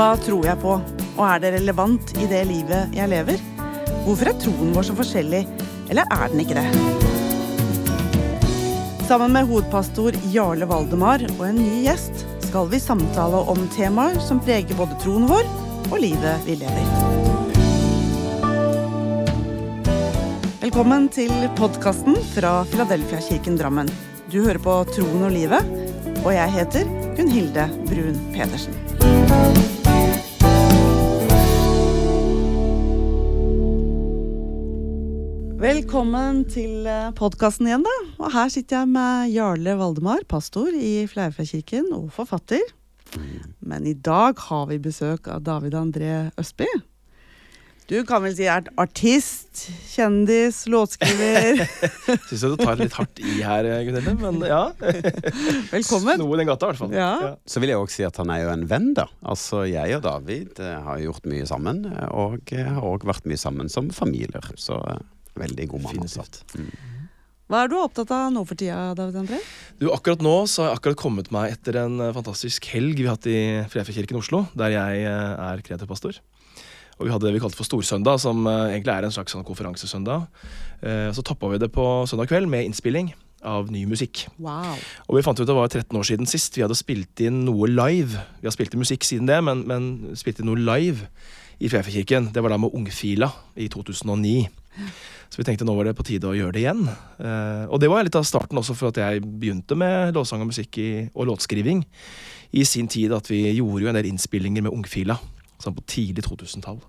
Hva tror jeg på, og er det relevant i det livet jeg lever? Hvorfor er troen vår så forskjellig, eller er den ikke det? Sammen med hovedpastor Jarle Valdemar og en ny gjest skal vi samtale om temaer som preger både troen vår og livet vi lever. Velkommen til podkasten fra Filadelfia-kirken Drammen. Du hører på Troen og livet, og jeg heter Gunhilde Brun Pedersen. Velkommen til podkasten igjen, da. Og her sitter jeg med Jarle Valdemar, pastor i Fleirfjellkirken og forfatter. Men i dag har vi besøk av David André Østby. Du kan vel si er artist, kjendis, låtskriver. Syns du tar litt hardt i her, Gunhild, men ja. Velkommen. Noe i den gata, i hvert fall. Ja. Ja. Så vil jeg også si at han er jo en venn, da. Altså, jeg og David eh, har gjort mye sammen, eh, og eh, har òg vært mye sammen som familier. Så eh, veldig god mann. altså. Definitivt. Hva er du opptatt av nå for tida, David André? Du, Akkurat nå så har jeg akkurat kommet meg etter en eh, fantastisk helg vi har hatt i Fredfjellkirken Oslo, der jeg eh, er kreativ pastor. Og vi hadde det vi kalte for Storsøndag, som eh, egentlig er en slags sånn konferansesøndag. Eh, Så toppa vi det på søndag kveld med innspilling av ny musikk. Wow. Og vi fant ut det var 13 år siden sist vi hadde spilt inn noe live. Vi har spilt inn musikk siden det, men, men spilt inn noe live i Fjærfjellkirken. Det var da med Ungfila i 2009. Så vi tenkte nå var det på tide å gjøre det igjen. Eh, og det var litt av starten også for at jeg begynte med låtsang og musikk i, og låtskriving i sin tid. At vi gjorde jo en del innspillinger med Ungfila sånn på tidlig 2000-tall.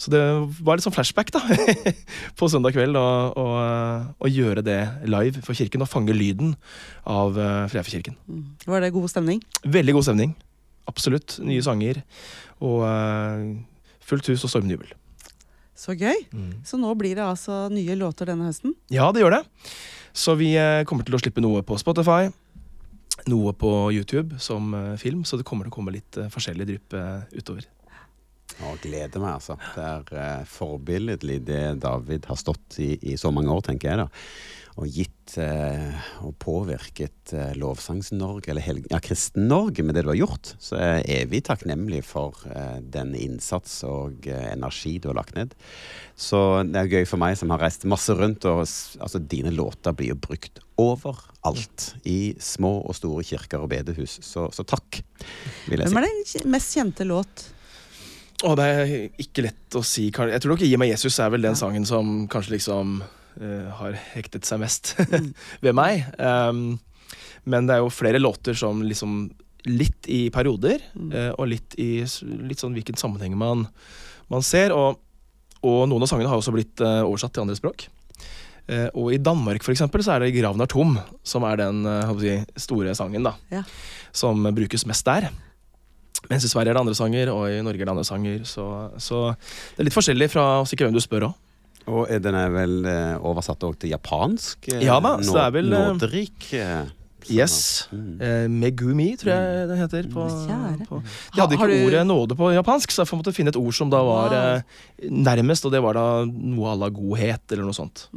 Så det var litt sånn flashback da, på søndag kveld å, gjøre det live for kirken og fange lyden av uh, Freafjellkirken. Mm. Var det god stemning? Veldig god stemning. Absolutt. Nye sanger og uh, fullt hus og stormende jubel. Så gøy. Så nå blir det altså nye låter denne høsten? Ja, det gjør det. Så vi eh, kommer til å slippe noe på Spotify. Noe på YouTube som eh, film, så det kommer til å komme litt eh, forskjellig drypp utover. Og gleder meg, altså. Det er eh, forbilledlig det David har stått i i så mange år, tenker jeg da. Og gitt eh, og påvirket eh, Lovsangs-Norge, eller ja, Kristen-Norge, med det du har gjort. Så jeg er evig takknemlig for eh, den innsats og eh, energi du har lagt ned. Så det er gøy for meg som har reist masse rundt, og altså, dine låter blir jo brukt overalt. I små og store kirker og bedehus. Så, så takk, vil jeg si. Hvem er den mest kjente låt? Å, det er ikke lett å si. Jeg tror nok 'Gi meg Jesus' er vel den sangen som kanskje liksom har hektet seg mest ved meg. Um, men det er jo flere låter som liksom litt i perioder, eh, og litt i litt sånn hvilken sammenheng man, man ser. Og, og noen av sangene har også blitt uh, oversatt til andre språk. Uh, og i Danmark for eksempel, så er det 'Graven er tom' som er den eh, jeg si, store sangen da, Ja. som brukes mest der. Mens i Sverige er det andre sanger, og i Norge er det andre sanger. Så, så det er litt forskjellig fra sikkert hvem du spør òg. Og den er vel eh, oversatt også til japansk? eh, Ja da, så det er vel, Nådrik eh, Yes. Mm. Eh, Megumi, tror jeg det heter. På, på. De hadde ikke du- ordet nåde på japansk, så jeg måtte finne et ord som da var Wow. eh, nærmest, og det var da noe à la godhet, eller noe sånt.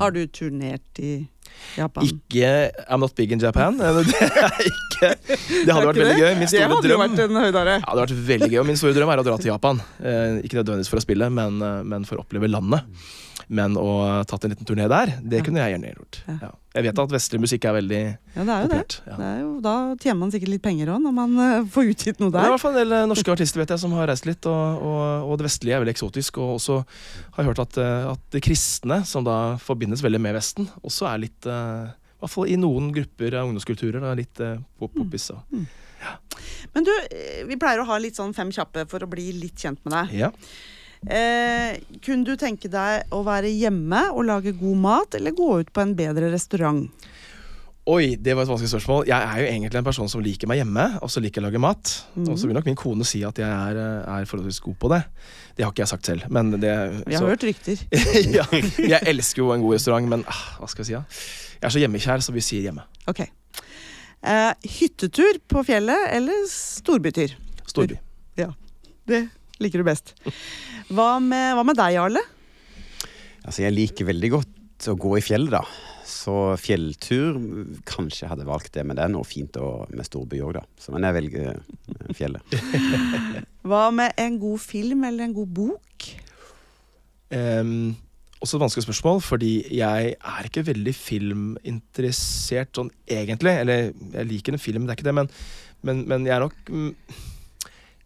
Har du turnert i Japan? Ikke I'm not big in Japan. Det er ikke Det hadde vært veldig gøy. Min Det store hadde drøm vært en høydare. Ja, det hadde vært veldig gøy, og Min store drøm er å dra til Japan. Eh, ikke nødvendigvis for å spille, men, eh, men for å oppleve landet. Men å ha tatt en liten turné der, det kunne jeg gjerne gjort. Ja. Jeg vet at vestlig musikk er veldig Ja, det er jo det. populært. Ja. det er jo, da tjener man sikkert litt penger òg, når man eh, får utgitt noe der. Det er i hvert fall en del eh, norske artister vet jeg, som har reist litt, og, og, og det vestlige er veldig eksotisk. Og også har jeg hørt at, eh, at det kristne, som da forbindes veldig med Vesten, også er litt I hvert fall i noen grupper av ungdomskulturer da, litt eh, pop poppis. Ja. Men du, vi pleier å ha litt sånn fem kjappe for å bli litt kjent med deg. Ja. Eh, kunne du tenke deg å være hjemme og lage god mat, eller gå ut på en bedre restaurant? Oi, det var et vanskelig spørsmål. Jeg er jo egentlig en person som liker meg hjemme, og så liker jeg å lage mat. Mm. Og så vil nok min kone si at jeg er, eh, er forholdsvis god på det. Det har ikke jeg sagt selv, men det Vi har så- hørt rykter. ja, jeg elsker jo en god restaurant, men ah, hva skal jeg si? Ja? Jeg er så hjemmekjær, så vi sier hjemme. Ok. Eh, hyttetur på fjellet eller storbytur? Storby. Ja, det liker du best. Hva med, hva med deg, Jarle? Altså, jeg liker veldig godt å gå i fjellet, da. så fjelltur Kanskje jeg hadde valgt det, men det er noe fint og, med storby òg, da. Så, men jeg velger eh, fjellet. Hva med en god film eller en god bok? Um, også et vanskelig spørsmål, fordi jeg er ikke veldig filminteressert sånn egentlig. Eller jeg liker en film, det er ikke det, men, men, men jeg er nok mm,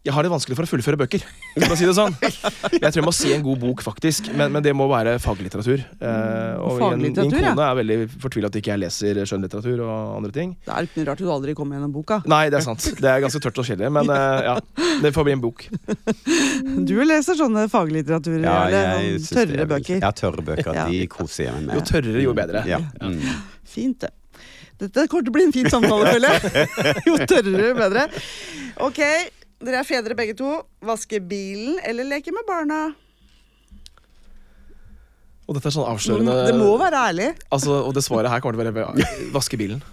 Jeg har det vanskelig for å fullføre bøker, for å si det sånn. Jeg tror jeg må se en god bok, faktisk, men, men det må være faglitteratur. Eh, og min- min kone ja. er veldig fortvila at ikke jeg leser skjønnlitteratur og andre ting. Det er ikke noe rart du aldri kommer gjennom boka. Nei, det er sant. Det er ganske tørt og kjedelig, men eh, ja. Det får bli en bok. Du leser sånne faglitteraturer, eller jeg sånn tørre er bøker. Ja, tørre bøker. Ja. De koser jeg meg med. Jo tørrere, jo bedre. Ja. Mm. Fint, det. Dette kommer til å bli en fin samtale, føler jeg. Jo tørrere, jo bedre. Ok, dere er fedre begge to. Vaske bilen eller leke med barna? Og dette er sånn avslørende Det må være ærlig. Altså, og det svaret her kommer til å være vaske bilen.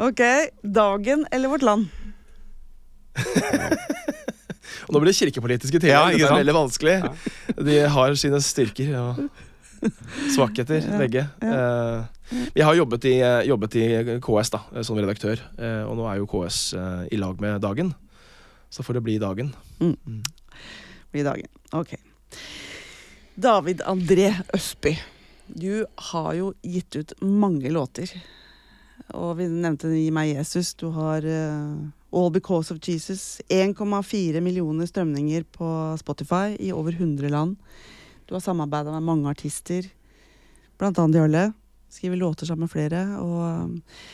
Ok, Dagen eller Vårt Land? Og nå blir det kirkepolitiske ting. Ja, det er veldig vanskelig. De har sine styrker og svakheter, begge. Eh, Jeg har jobbet i, jobbet i KS da, som redaktør, eh, og nå er jo KS eh, i lag med Dagen. Så får det bli Dagen. Blir dagen. Ok. David André Østby, du har jo gitt ut mange låter. Og vi nevnte Gi meg Jesus. Du har uh, All Because of Jesus. 1,4 millioner strømninger på Spotify i over 100 land. Du har samarbeida med mange artister, annet Jarle. Skriver låter sammen med flere. Og eh,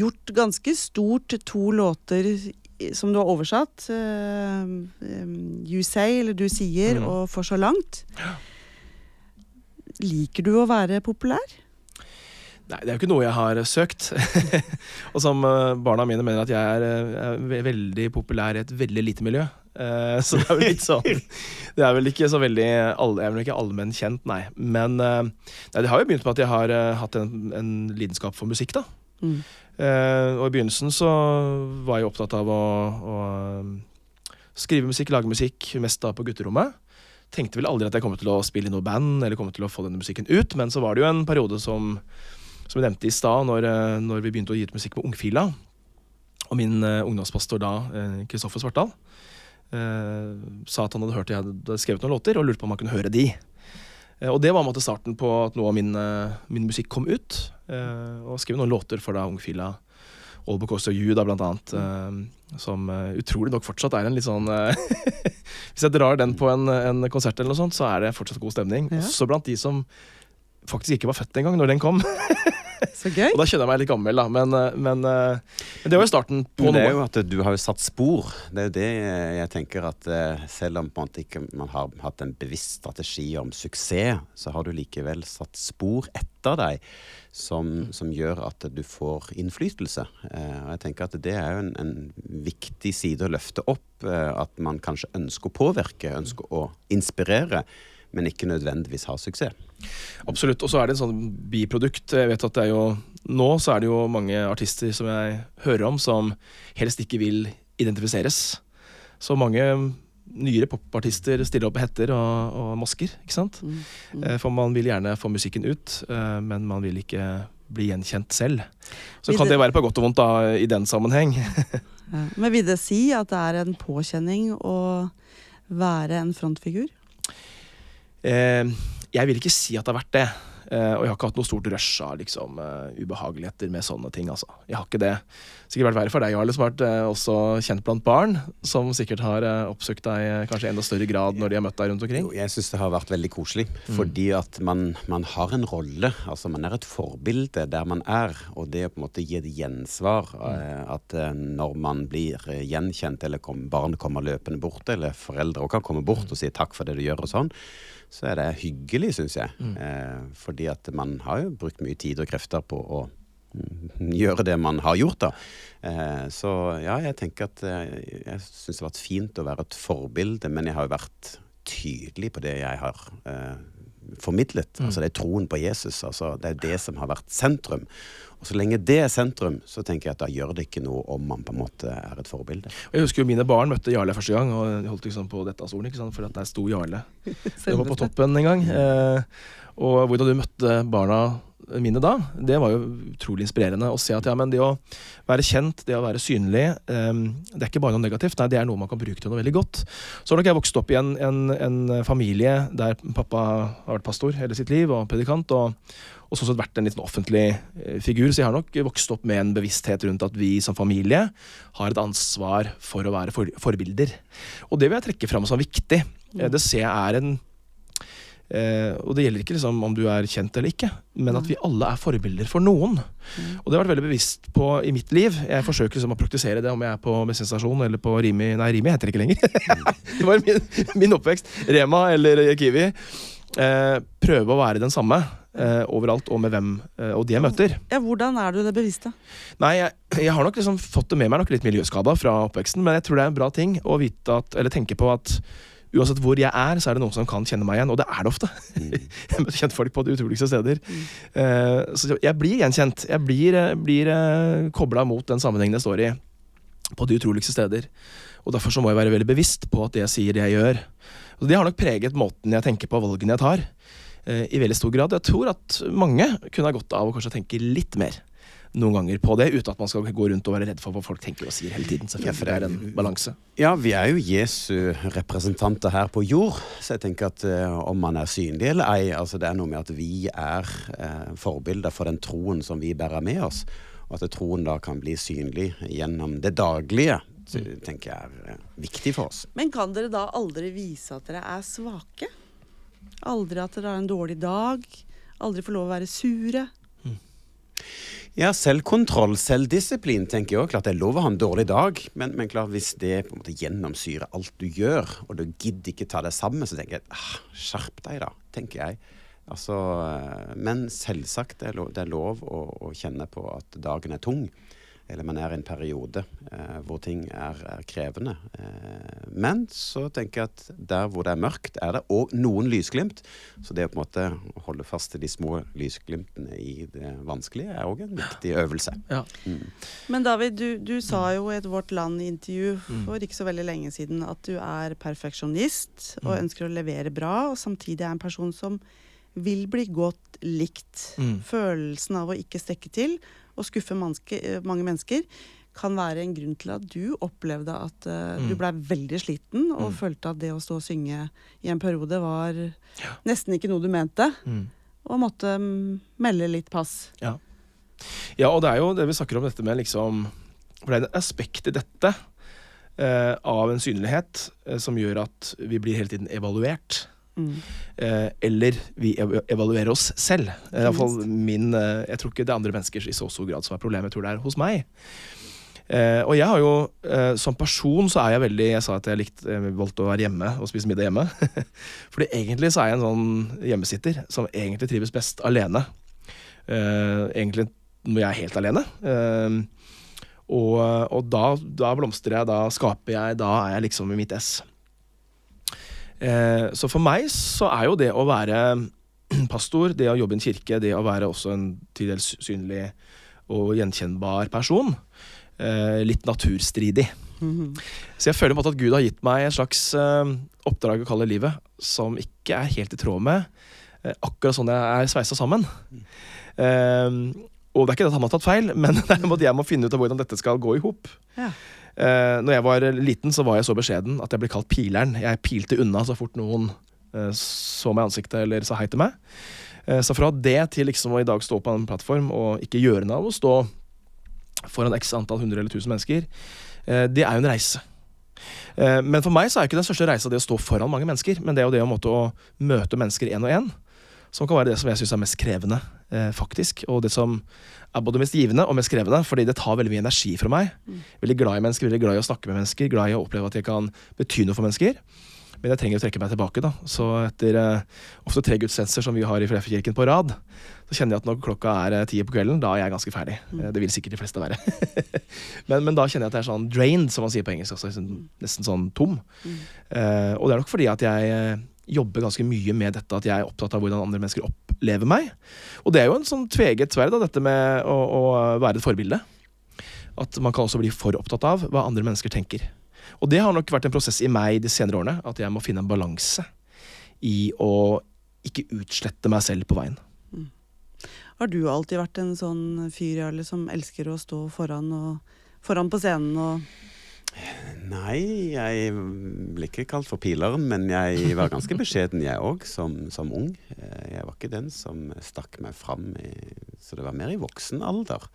gjort ganske stort to låter som du har oversatt. eh, eh, you Say, eller Du sier, Mm. og For så langt. Liker du å være populær? Nei, det er jo ikke noe jeg har søkt. og som eh, barna mine mener at jeg er, er veldig populær i et veldig lite miljø. Eh, så det er vel litt sånn Det er vel ikke så veldig all, Jeg er vel ikke allmenn kjent, nei. Men uh, nei, det har jo begynt med at jeg har uh, hatt en, en lidenskap for musikk, da. Mm. Og i begynnelsen så var jeg opptatt av å, å skrive musikk, lage musikk, mest da på gutterommet. Tenkte vel aldri at jeg kom til å spille i noe band eller kom til å få denne musikken ut, men så var det jo en periode som som jeg nevnte i stad, når, når vi begynte å gi ut musikk med Ungfila. Og min ungdomspastor da, Kristoffer Svartdal, sa at han hadde hørt jeg hadde skrevet noen låter, og lurte på om han kunne høre de. Eh, og det var måte starten på at noe av min, eh, min musikk kom ut. Eh, og skrev noen låter for da Ungfila. All Because of You, da, blant annet. eh, som eh, utrolig nok fortsatt er en litt sånn eh, Hvis jeg drar den på en, en konsert, eller noe sånt, så er det fortsatt god stemning. Ja. Også blant de som faktisk ikke var født engang når den kom. Så gøy. Og da kjenner jeg meg litt gammel, da. Men, eh, men, eh, men det var jo starten på noe. det er noe. jo at du har jo satt spor. Det er jo det jeg tenker at eh, selv om man ikke man har hatt en bevisst strategi om suksess, så har du likevel satt spor etter deg som, som gjør at du får innflytelse. Eh, og jeg tenker at det er jo en, en viktig side å løfte opp. eh, at man kanskje ønsker å påvirke, ønsker å inspirere, men ikke nødvendigvis ha suksess. Absolutt. Og så er det en sånn biprodukt. Jeg vet at det er jo Nå så er det jo mange artister som jeg hører om, som helst ikke vil identifiseres. Så mange nyere popartister stiller opp med hetter og, og masker, ikke sant. Mm, mm. Eh, For man vil gjerne få musikken ut, eh, men man vil ikke bli gjenkjent selv. Så Vil kan det- det være på godt og vondt da, i den sammenheng. Ja. Men vil det si at det er en påkjenning å være en frontfigur? Eh, jeg vil ikke si at det har vært det. Eh, og jeg har ikke hatt noe stort rush av liksom, eh, ubehageligheter med sånne ting. Altså. Jeg har ikke det. Sikkert vært verre for deg, Jarle, som har vært også kjent blant barn. Som sikkert har oppsøkt deg kanskje i enda større grad når de har møtt deg rundt omkring. Jo, jeg syns det har vært veldig koselig. Fordi at man, man har en rolle. Altså man er et forbilde der man er. Og det å på en måte gi et gjensvar, eh, at når man blir gjenkjent, eller kom, barn kommer løpende bort, eller foreldre også kan komme bort og si takk for det du gjør og sånn, så er det hyggelig, syns jeg. Eh, fordi at man har jo brukt mye tid og krefter på å mm, gjøre det man har gjort, da. Eh, så ja, jeg tenker at eh, jeg syns det har vært fint å være et forbilde, men jeg har jo vært tydelig på det jeg har eh, formidlet. Altså Det er troen på Jesus. altså Det er det som har vært sentrum. Og så lenge det er sentrum, så tenker jeg at da gjør det ikke noe om man på en måte er et forbilde. Jeg husker jo mine barn møtte Jarle første gang, og de holdt liksom på dette stolen, ikke sant? for at der sto Jarle. Det var på toppen en gang. Eh, og hvordan du møtte barna mine da, det var jo utrolig inspirerende å se at ja, men det å være kjent, det å være synlig, um, det er ikke bare noe negativt. Nei, det er noe man kan bruke til noe veldig godt. Så har nok jeg vokst opp i en, en, en familie der pappa har vært pastor hele sitt liv, og predikant, og, og sånn sett vært en litt offentlig eh, figur. Så jeg har nok vokst opp med en bevissthet rundt at vi som familie har et ansvar for å være for, forbilder. Og det vil jeg trekke fram som viktig. Eh, Det ser jeg er en Eh, og det gjelder ikke liksom om du er kjent eller ikke, men at vi alle er forbilder for noen. Og det har jeg vært veldig bevisst på i mitt liv. Jeg forsøker liksom å praktisere det om jeg er på bensinstasjon eller på Rimi Nei, Rimi heter det ikke lenger. det var min, min oppvekst. Rema eller Kiwi. Eh, prøve å være den samme eh, overalt og med hvem eh, og de jeg møter. Ja, hvordan er du det bevisste? Nei, jeg, jeg har nok liksom fått det med meg, nok litt miljøskada fra oppveksten, men jeg tror det er en bra ting å vite at, eller tenke på at uansett hvor jeg er, så er det noen som kan kjenne meg igjen, og det er det ofte. jeg møter kjentfolk på de utroligste steder. Eh, så jeg blir gjenkjent. Jeg blir, eh, blir uh, kobla mot den sammenhengen jeg står i, på de utroligste steder. Og Derfor så må jeg være veldig bevisst på at det jeg sier, det jeg gjør. Og Det har nok preget måten jeg tenker på, valgene jeg tar, eh, i veldig stor grad. Jeg tror at mange kunne ha godt av å kanskje tenke litt mer noen ganger på det, uten at man skal gå rundt og være redd for hva folk tenker og sier hele tiden. Selvfølgelig, for det er en balanse. Ja, vi er jo Jesu representanter her på jord, så jeg tenker at uh, om man er synlig eller ei, altså det er noe med at vi er uh, forbilder for den troen som vi bærer med oss, og at troen da kan bli synlig gjennom det daglige. Så, tenker jeg er uh, viktig for oss. Men kan dere da aldri vise at dere er svake? Aldri at dere har en dårlig dag? Aldri få lov å være sure? Ja, selvkontroll, selvdisiplin, tenker jeg òg. Klart det er lov å ha en dårlig dag, men, men klart hvis det på en måte gjennomsyrer alt du gjør, og du gidder ikke ta det sammen, så tenker jeg ah, skjerp deg, da, tenker jeg. Altså, men selvsagt, det er lov, det er lov å, å, kjenne på at dagen er tung eller man er i en periode eh, hvor ting er, er krevende. Eh, men så tenker jeg at der hvor det er mørkt, er det òg noen lysglimt. Så det å på en måte holde fast til de små lysglimtene i det vanskelige er òg en viktig øvelse. Ja. Mm. Men David, du, du sa jo i et Vårt Land-intervju for ikke så veldig lenge siden at du er perfeksjonist og ønsker å levere bra, og samtidig er en person som vil bli godt likt. Mm. Følelsen av å ikke strekke til og skuffe manske, mange mennesker kan være en grunn til at du opplevde at uh, du Mm. blei veldig sliten og Mm. følte at det å stå og synge i en periode var nesten ikke noe du mente, Mm. og måtte mm, melde litt pass. Ja. ja, og det er jo det vi snakker om dette med liksom For det er et aspekt i dette uh, av en synlighet uh, som gjør at vi blir hele tiden evaluert. Mm. Eh, eller vi ev evaluerer oss selv. Eh, min, eh, jeg tror ikke det er andre mennesker i så stor grad som er problemet. Jeg tror det er hos meg. Eh, og jeg har jo, eh, som person så er jeg veldig Jeg sa at jeg likte, eh, valgte å være hjemme og spise middag hjemme. Fordi egentlig så er jeg en sånn hjemmesitter som egentlig trives best alene. Eh, egentlig når jeg er helt alene. Eh, og og da, da blomstrer jeg, da skaper jeg, da er jeg liksom i mitt ess. Eh, så for meg så er jo det å være pastor, det å jobbe i en kirke, det å være også en til dels synlig og gjenkjennbar person, litt naturstridig. Så jeg føler på en måte at Gud har gitt meg et slags eh, oppdrag å kalle livet, som ikke er helt i tråd med eh, akkurat sånn jeg er sveisa sammen. Eh, og det er ikke det at han har tatt feil, men jeg må finne ut av hvordan dette skal gå i hop. Ja. Eh, når jeg var liten, så var jeg så beskjeden at jeg ble kalt pileren. Jeg pilte unna så fort noen eh, så meg i ansiktet eller sa hei til meg. Eh, så fra det til liksom å i dag stå på en plattform og ikke gjøre noe av å stå foran x antall hundre eller tusen mennesker, eh, det er jo en reise. Eh, men for meg så er ikke den største reisa det å stå foran mange mennesker, men det er jo det å, måtte, å møte mennesker én og én. Som kan være det som jeg syns er mest krevende, eh, faktisk. Og det som er både mest givende og mest krevende, fordi det tar veldig mye energi fra meg. Veldig glad i mennesker, veldig glad i å snakke med mennesker, glad i å oppleve at jeg kan bety noe for mennesker. Men jeg trenger å trekke meg tilbake. da. Så etter eh, ofte tre gudstjenester som vi har i Flefjordkirken på rad, så kjenner jeg at når klokka er eh, ti på kvelden, da er jeg ganske ferdig. Eh, Det vil sikkert de fleste være. men, men da kjenner jeg at jeg er sånn drained, som man sier på engelsk. Altså, liksom, nesten sånn tom. Eh, og det er nok fordi at jeg, eh, jobber ganske mye med dette at jeg er opptatt av hvordan andre mennesker opplever meg. Og det er jo en sånn tveget sverd, dette med å, å være et forbilde. At man kan også bli for opptatt av hva andre mennesker tenker. Og det har nok vært en prosess i meg de senere årene, at jeg må finne en balanse i å ikke utslette meg selv på veien. Har du alltid vært en sånn fyr Jarle, som elsker å stå foran, og, foran på scenen og Nei, jeg ble ikke kalt for pileren, men jeg var ganske beskjeden, jeg òg, som, som, ung. Eh, jeg var ikke den som stakk meg fram, i, så det var mer i voksen alder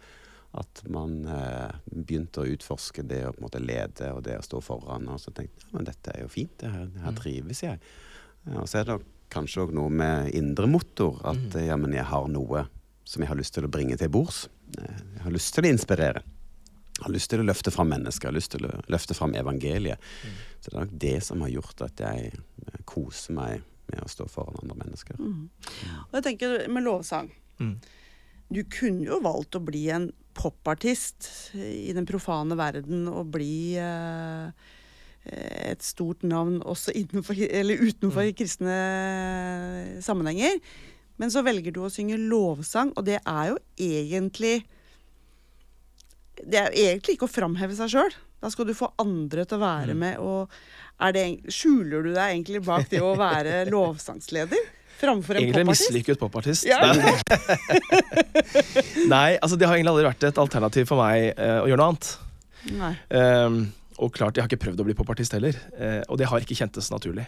at man eh, begynte å utforske det å på en måte lede og det å stå foran. Og så tenkte jeg ja, men dette er jo fint, det her, det her mm. trives jeg. Ja, og så er det kanskje òg noe med indre motor. At mm. ja, men jeg har noe som jeg har lyst til å bringe til bords. Eh, jeg har lyst til å inspirere. Jeg har lyst til å løfte fram mennesker, jeg har lyst til å løfte fram evangeliet. Mm. Så det er nok det som har gjort at jeg eh, koser meg med å stå foran andre mennesker. Mm. Og jeg tenker med lovsang. Mm. Du kunne jo valgt å bli en popartist i den profane verden og bli eh, et stort navn også innenfor, utenfor mm. kristne sammenhenger. Men så velger du å synge lovsang, og det er jo egentlig det er egentlig ikke å framheve seg sjøl. Da skal du få andre til å være mm. med. og det, Skjuler du deg egentlig bak det å være lovsangsleder? Framfor en popartist? Egentlig mislykket popartist. Ja. Nei, altså det har egentlig aldri vært et alternativ for meg uh, å gjøre noe annet. Nei. Um, og klart, jeg har ikke prøvd å bli popartist heller. Uh, og det har ikke kjentes naturlig.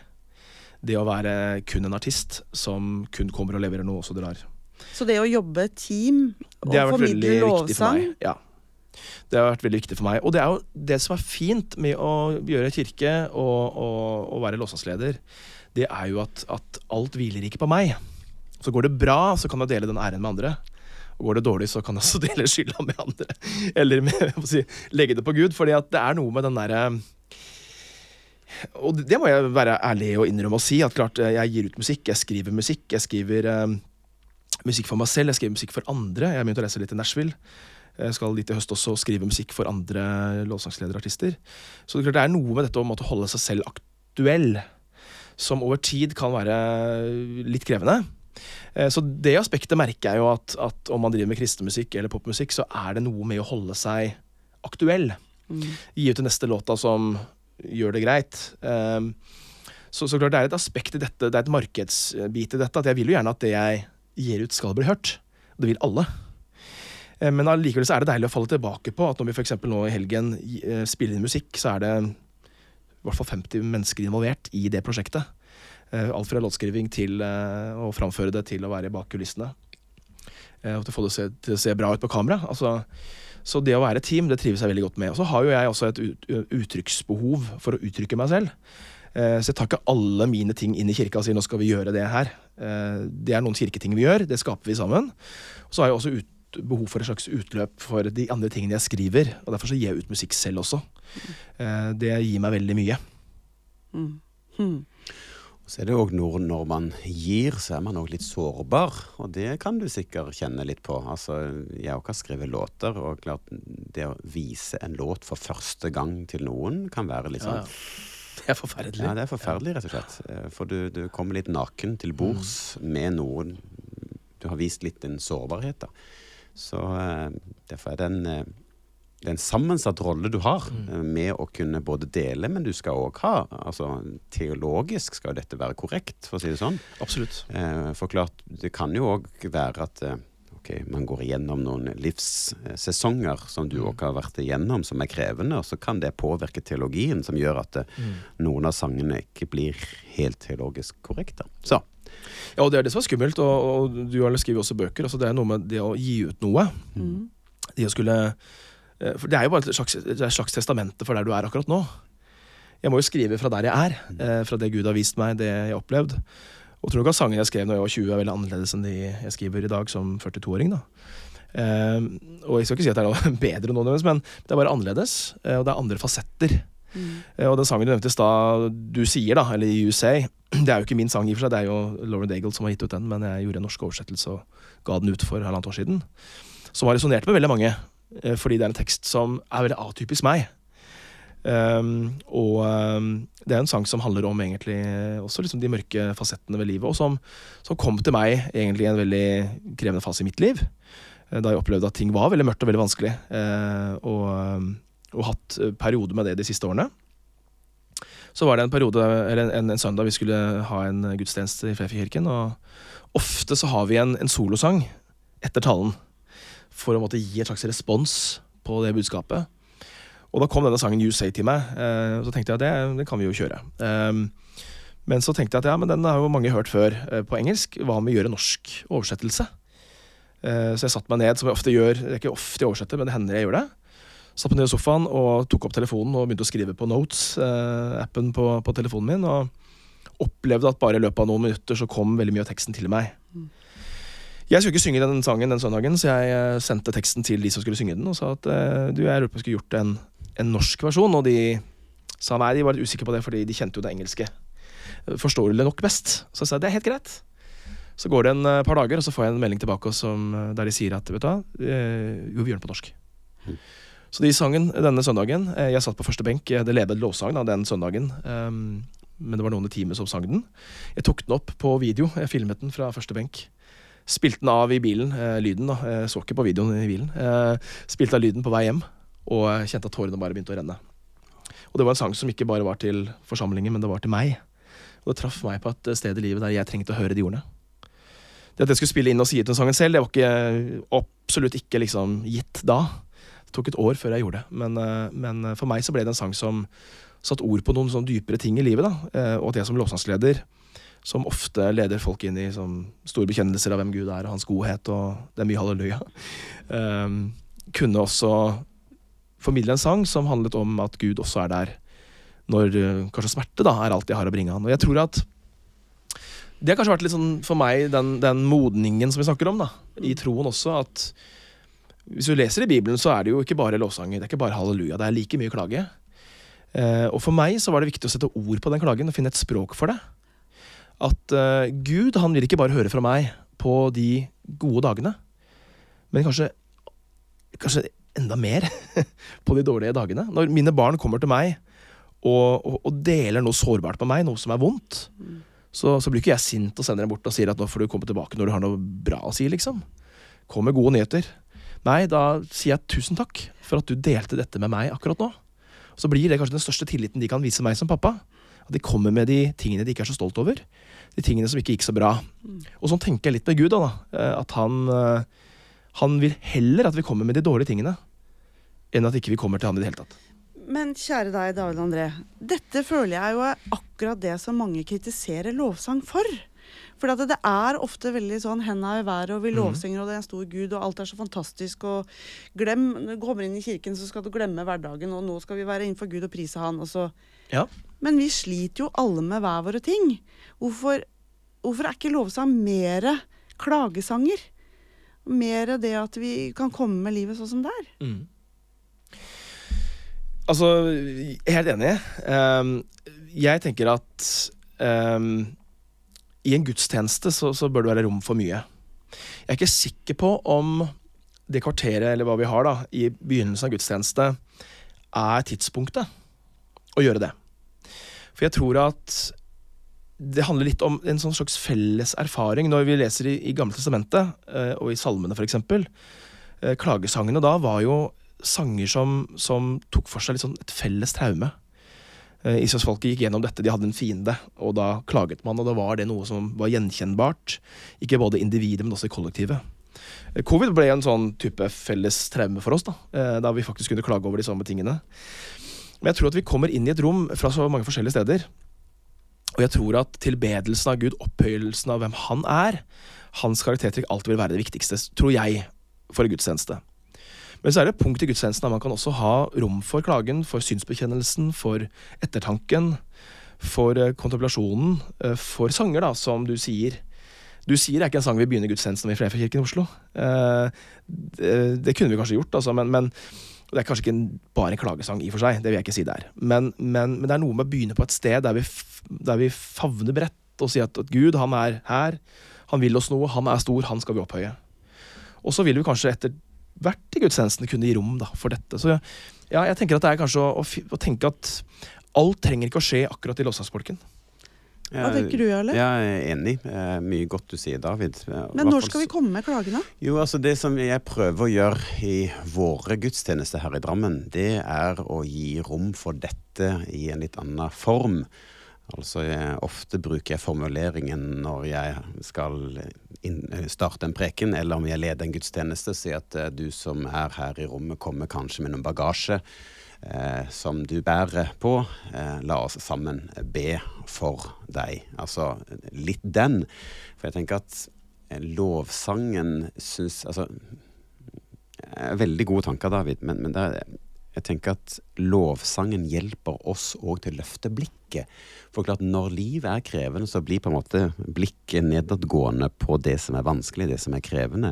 Det å være kun en artist som kun kommer og leverer noe, og så drar. Så det å jobbe team og formidle lovsang Ja. Det har vært veldig viktig for meg. Og det er jo det som er fint med å gjøre kirke og, og, og være låsangsleder, det er jo at, at, alt hviler ikke på meg. Så går det bra, så kan jeg dele den æren med andre. Og går det dårlig, så kan jeg også dele skylda med andre. Eller med, si, legge det på Gud. fordi det er noe med den derre Og det må jeg være ærlig og innrømme og si. At klart, jeg gir ut musikk, jeg skriver musikk. Jeg skriver um, musikk for meg selv, jeg skriver musikk for andre. Jeg har begynt å lese litt i Nashville. Jeg skal dit i høst også og skrive musikk for andre låtsangsledere Så det, er noe med dette å måtte holde seg selv aktuell som over tid kan være litt krevende. Eh, så det aspektet merker jeg jo at, at om man driver med kristen musikk eller popmusikk, så er det noe med å holde seg aktuell. Mm. Gi ut den neste låta som gjør det greit. Um, så, så, klart det er et aspekt i dette, det er et markedsbit i dette, at jeg vil jo gjerne at det jeg gir ut, skal bli hørt. Det vil alle. Eh, men allikevel så er det deilig å falle tilbake på at når vi f.eks. nå i helgen eh, spiller inn musikk, så er det hvert fall 50 mennesker involvert i det prosjektet. Eh, alt fra låtskriving til å framføre det til å være bak kulissene. Og til å få det til å se bra ut på kamera. Altså, så det å være team, det trives jeg veldig godt med. Og så har jo jeg også et uttrykksbehov for å uttrykke meg selv. Så jeg tar ikke alle mine ting inn i kirka og sier nå skal vi gjøre det her. Det er noen kirketing vi gjør, det skaper vi sammen. Og så har jeg også ut behov for et slags utløp for de andre tingene jeg skriver. Og derfor så gir jeg ut musikk selv også. Mm. Det gir meg veldig mye. Mm. Hmm. Så er det òg når, når, man gir, så er man òg litt sårbar. Og det kan du sikkert kjenne litt på. Altså, jeg òg har skrevet låter, og klart det å vise en låt for første gang til noen kan være litt sånn ja, ja. Det er forferdelig. Ja, det er forferdelig, rett og slett. Eh, for du, du kommer litt naken til bords mm. med noen Du har vist litt din sårbarhet, da. Så eh, derfor er det en, eh, det er en sammensatt rolle du har mm. Eh, med å kunne både dele, men du skal òg ha altså Teologisk skal dette være korrekt, for å si det sånn. Absolutt. For klart, det kan jo òg være at ok, man går igjennom noen livssesonger som du òg mm. har vært igjennom, som er krevende, og så kan det påvirke teologien, som gjør at mm. noen av sangene ikke blir helt teologisk korrekte. Så ja, og det er det som er skummelt, og, og du har skriver også bøker. Altså det er noe med det å gi ut noe. Mm. Det å skulle eh, For det er jo bare et slags, et slags testamente for der du er akkurat nå. Jeg må jo skrive fra der jeg er, eh, fra det Gud har vist meg, det jeg har opplevd. Og tror nok at sangene jeg skrev når jeg var 20, er veldig annerledes enn de jeg skriver i dag som 42-åring. da. Uh, og jeg skal ikke si at det er noe bedre nå, men det er bare annerledes. Uh, og det er andre fasetter. Mm. Uh, og den sangen du nevnte i stad, du sier, da, eller 'You Say', Det er jo ikke min sang, i og for seg, det er jo Lauren Daigle som har gitt ut den, men jeg gjorde en norsk oversettelse og ga den ut for halvannet år siden. Som har resonnert med veldig mange, eh, fordi det er en tekst som er veldig atypisk meg. Um, og um, det er en sang som handler om egentlig også liksom de mørke fasettene ved livet, og som, som kom til meg egentlig i en veldig krevende fase i mitt liv. eh, Da jeg opplevde at ting var veldig mørkt og veldig vanskelig. uh, og, um, og hatt perioder med det de siste årene. Så var det en periode, eller en, en, en søndag vi skulle ha en gudstjeneste i Fleifjordkirken. Og ofte så har vi en, en solosang etter talen for å måtte gi et slags respons på det budskapet. Og da kom denne sangen You Say til meg, eh, så tenkte jeg at det, det kan vi jo kjøre. Um, men så tenkte jeg at ja, men den har jo mange hørt før eh, på engelsk. Hva med å gjøre norsk oversettelse? Eh, så jeg satte meg ned, som jeg ofte gjør. Det er ikke ofte jeg oversetter, men det hender jeg gjør det. Satt meg ned i sofaen og tok opp telefonen og begynte å skrive på Notes-appen på, på telefonen min. Og opplevde at bare i løpet av noen minutter så kom veldig mye av teksten til meg. Jeg skulle ikke synge den sangen den søndagen, så jeg eh, sendte teksten til de som skulle synge den, og sa at eh, du, jeg lurer på om jeg skulle gjort en, en norsk versjon. Og de sa nei, de var litt usikre på det, fordi de kjente jo det engelske. Forståelig nok best. Så jeg sa det er helt greit. Så går det en eh, par dager, og så får jeg en melding tilbake som, eh, der de sier at vet du hva, eh, jo, vi gjør den på norsk. Så de sang den denne søndagen. Jeg satt på første benk. Det levde en lovsang da, den søndagen. Um, men det var noen i teamet som sang den. Jeg tok den opp på video. Jeg filmet den fra første benk. Spilte den av i bilen, Uh, lyden da. Jeg så ikke på videoen i bilen. Uh, spilte av lyden på vei hjem, og jeg kjente at tårene bare begynte å renne. Og det var en sang som ikke bare var til forsamlingen, men det var til meg. Og det traff meg på et sted i livet der jeg trengte å høre de ordene. Det at jeg skulle spille inn og si ut den sangen selv, det var ikke, absolutt ikke liksom gitt da. Det tok et år før jeg gjorde det, men, eh, men for meg så ble det en sang som satt ord på noen sånn dypere ting i livet. da, eh, Og at jeg som lovsangsleder, som ofte leder folk inn i sånn store bekjennelser av hvem Gud er, og hans godhet, og det er mye halleluja, Um, kunne også formidle en sang som handlet om at Gud også er der når eh, kanskje smerte da, er alt jeg har å bringe han. Og jeg tror at det har kanskje vært litt sånn for meg den, den modningen som vi snakker om, da, i troen også, at hvis du leser i Bibelen, så er det jo ikke bare lovsanger, det er ikke bare halleluja, det er like mye klage. Eh, og for meg så var det viktig å sette ord på den klagen og finne et språk for det. At eh, Gud han vil ikke bare høre fra meg på de gode dagene, men kanskje, kanskje enda mer på de dårlige dagene. Når mine barn kommer til meg og, og, og deler noe sårbart med meg, noe som er vondt, så, så blir ikke jeg sint og sender dem bort og sier at nå får du komme tilbake når du har noe bra å si, liksom. Kom med gode nyheter. Nei, da sier jeg tusen takk for at du delte dette med meg akkurat nå. Så blir det kanskje den største tilliten de kan vise meg som pappa. At de kommer med de tingene de ikke er så stolt over. De tingene som ikke gikk så bra. Og sånn tenker jeg litt med Gud. da, da. Eh, At han, eh, han vil heller at vi kommer med de dårlige tingene, enn at ikke vi kommer til han i det hele tatt. Men kjære deg, David André. Dette føler jeg jo er akkurat det som mange kritiserer lovsang for. For det er ofte veldig sånn henda i været, og vi lovsynger, og det er en stor gud, og alt er så fantastisk, og glem Når du kommer inn i kirken, så skal du glemme hverdagen, og nå skal vi være innenfor Gud og prise Han, og så Ja. Men vi sliter jo alle med hver våre ting. Hvorfor, hvorfor er ikke lovsang mer klagesanger? Mer det at vi kan komme med livet sånn som det er? Mm. Altså, helt enig. Um, jeg tenker at um, i en gudstjeneste så, så bør det være rom for mye. Jeg er ikke sikker på om det kvarteret eller hva vi har da, i begynnelsen av gudstjeneste, er tidspunktet å gjøre det. For jeg tror at det handler litt om en sånn slags felles erfaring. Når vi leser i, i Gamle testamentet, eh, og i salmene f.eks., eh, klagesangene da var jo sanger som, som tok for seg sånn et felles traume. Eh, Israelsfolket gikk gjennom dette, de hadde en fiende, og da klaget man, og da var det noe som var gjenkjennbart. Ikke både individet, men også i kollektivet. Eh, Covid ble en sånn type felles traume for oss, da, eh, da vi faktisk kunne klage over de samme tingene. Men jeg tror at vi kommer inn i et rom fra så mange forskjellige steder. Og jeg tror at tilbedelsen av Gud, opphøyelsen av hvem han er, hans karaktertrekk alltid vil være det viktigste, tror jeg, for en gudstjeneste. Men så er det et punkt i gudstjenesten der man kan også ha rom for klagen, for synsbekjennelsen, for ettertanken, for eh, kontemplasjonen, eh, for sanger, da, som du sier. Du sier det er ikke en sang vi begynner gudstjenesten med i Fleifjordkirken i Oslo. Eh, det kunne vi kanskje gjort, altså, men, men det er kanskje ikke bare en klagesang i og for seg. Det vil jeg ikke si det er. Men, men, men det er noe med å begynne på et sted der vi, der vi favner bredt og sier at, at Gud, han er her. Han vil oss noe. Han er stor. Han skal vi opphøye. Og så vil vi kanskje etter hvert i gudstjenesten kunne gi rom da, for dette. Så Ja, jeg tenker at det er kanskje å, å, å tenke at alt trenger ikke å skje akkurat i lovsangsbolken. Hva tenker du, Jarle? Jeg er enig. Eh, mye godt du sier, David. Eh, Men når skal vi komme med klagene? Jo, altså Det som jeg prøver å gjøre i våre gudstjenester her i Drammen, det er å gi rom for dette i en litt annen form. Altså, jeg, Ofte bruker jeg formuleringen når jeg skal inn, starte en preken, eller om jeg leder en gudstjeneste, si at eh, du som er her i rommet, kommer kanskje med noen bagasje eh, som du bærer på. Eh, la oss sammen be for deg. Altså litt den. For jeg tenker at eh, lovsangen syns Altså eh, Veldig gode tanker, David, men, men det er, jeg tenker at lovsangen hjelper oss òg til å løfte blikket. For klart, når livet er krevende, så blir på en måte blikket nedadgående på det som er vanskelig, det som er krevende.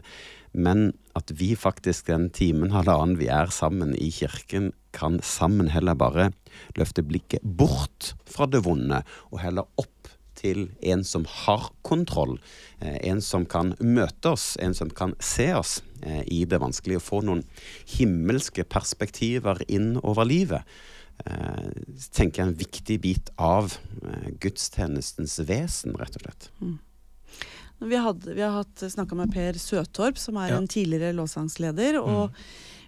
Men at vi faktisk den timen, halvannen vi er sammen i kirken, kan sammen heller bare løfte blikket bort fra det vonde, og heller opp til en som har kontroll. Eh, en som kan møte oss, en som kan se oss eh, i det vanskelige. Få noen himmelske perspektiver inn over livet. Eh, tenker jeg en viktig bit av gudstjenestens vesen, rett og slett. Vi, hadde, vi har snakka med Per Søtorp, som er Ja. en tidligere lovsangsleder, og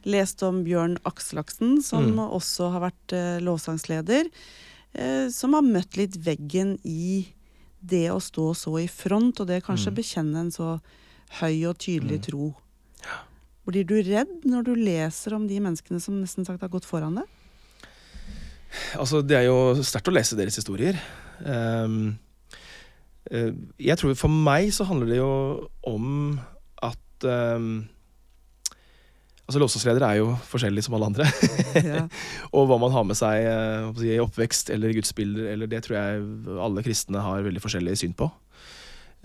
lest om Bjørn Akselaksen, som Mm. også har vært eh, lovsangsleder, eh, som har møtt litt veggen i det å stå så i front, og det kanskje Mm. bekjenne en så høy og tydelig Mm. tro. Blir du redd når du leser om de menneskene som nesten sagt har gått foran deg? Altså, Det er jo sterkt å lese deres historier. Eh, jeg tror For meg så handler det jo om at um, Altså Låsåsledere er jo forskjellige som alle andre. Ja. og hva man har med seg eh, i oppvekst eller gudsbilder, eller det tror jeg alle kristne har veldig forskjellig syn på.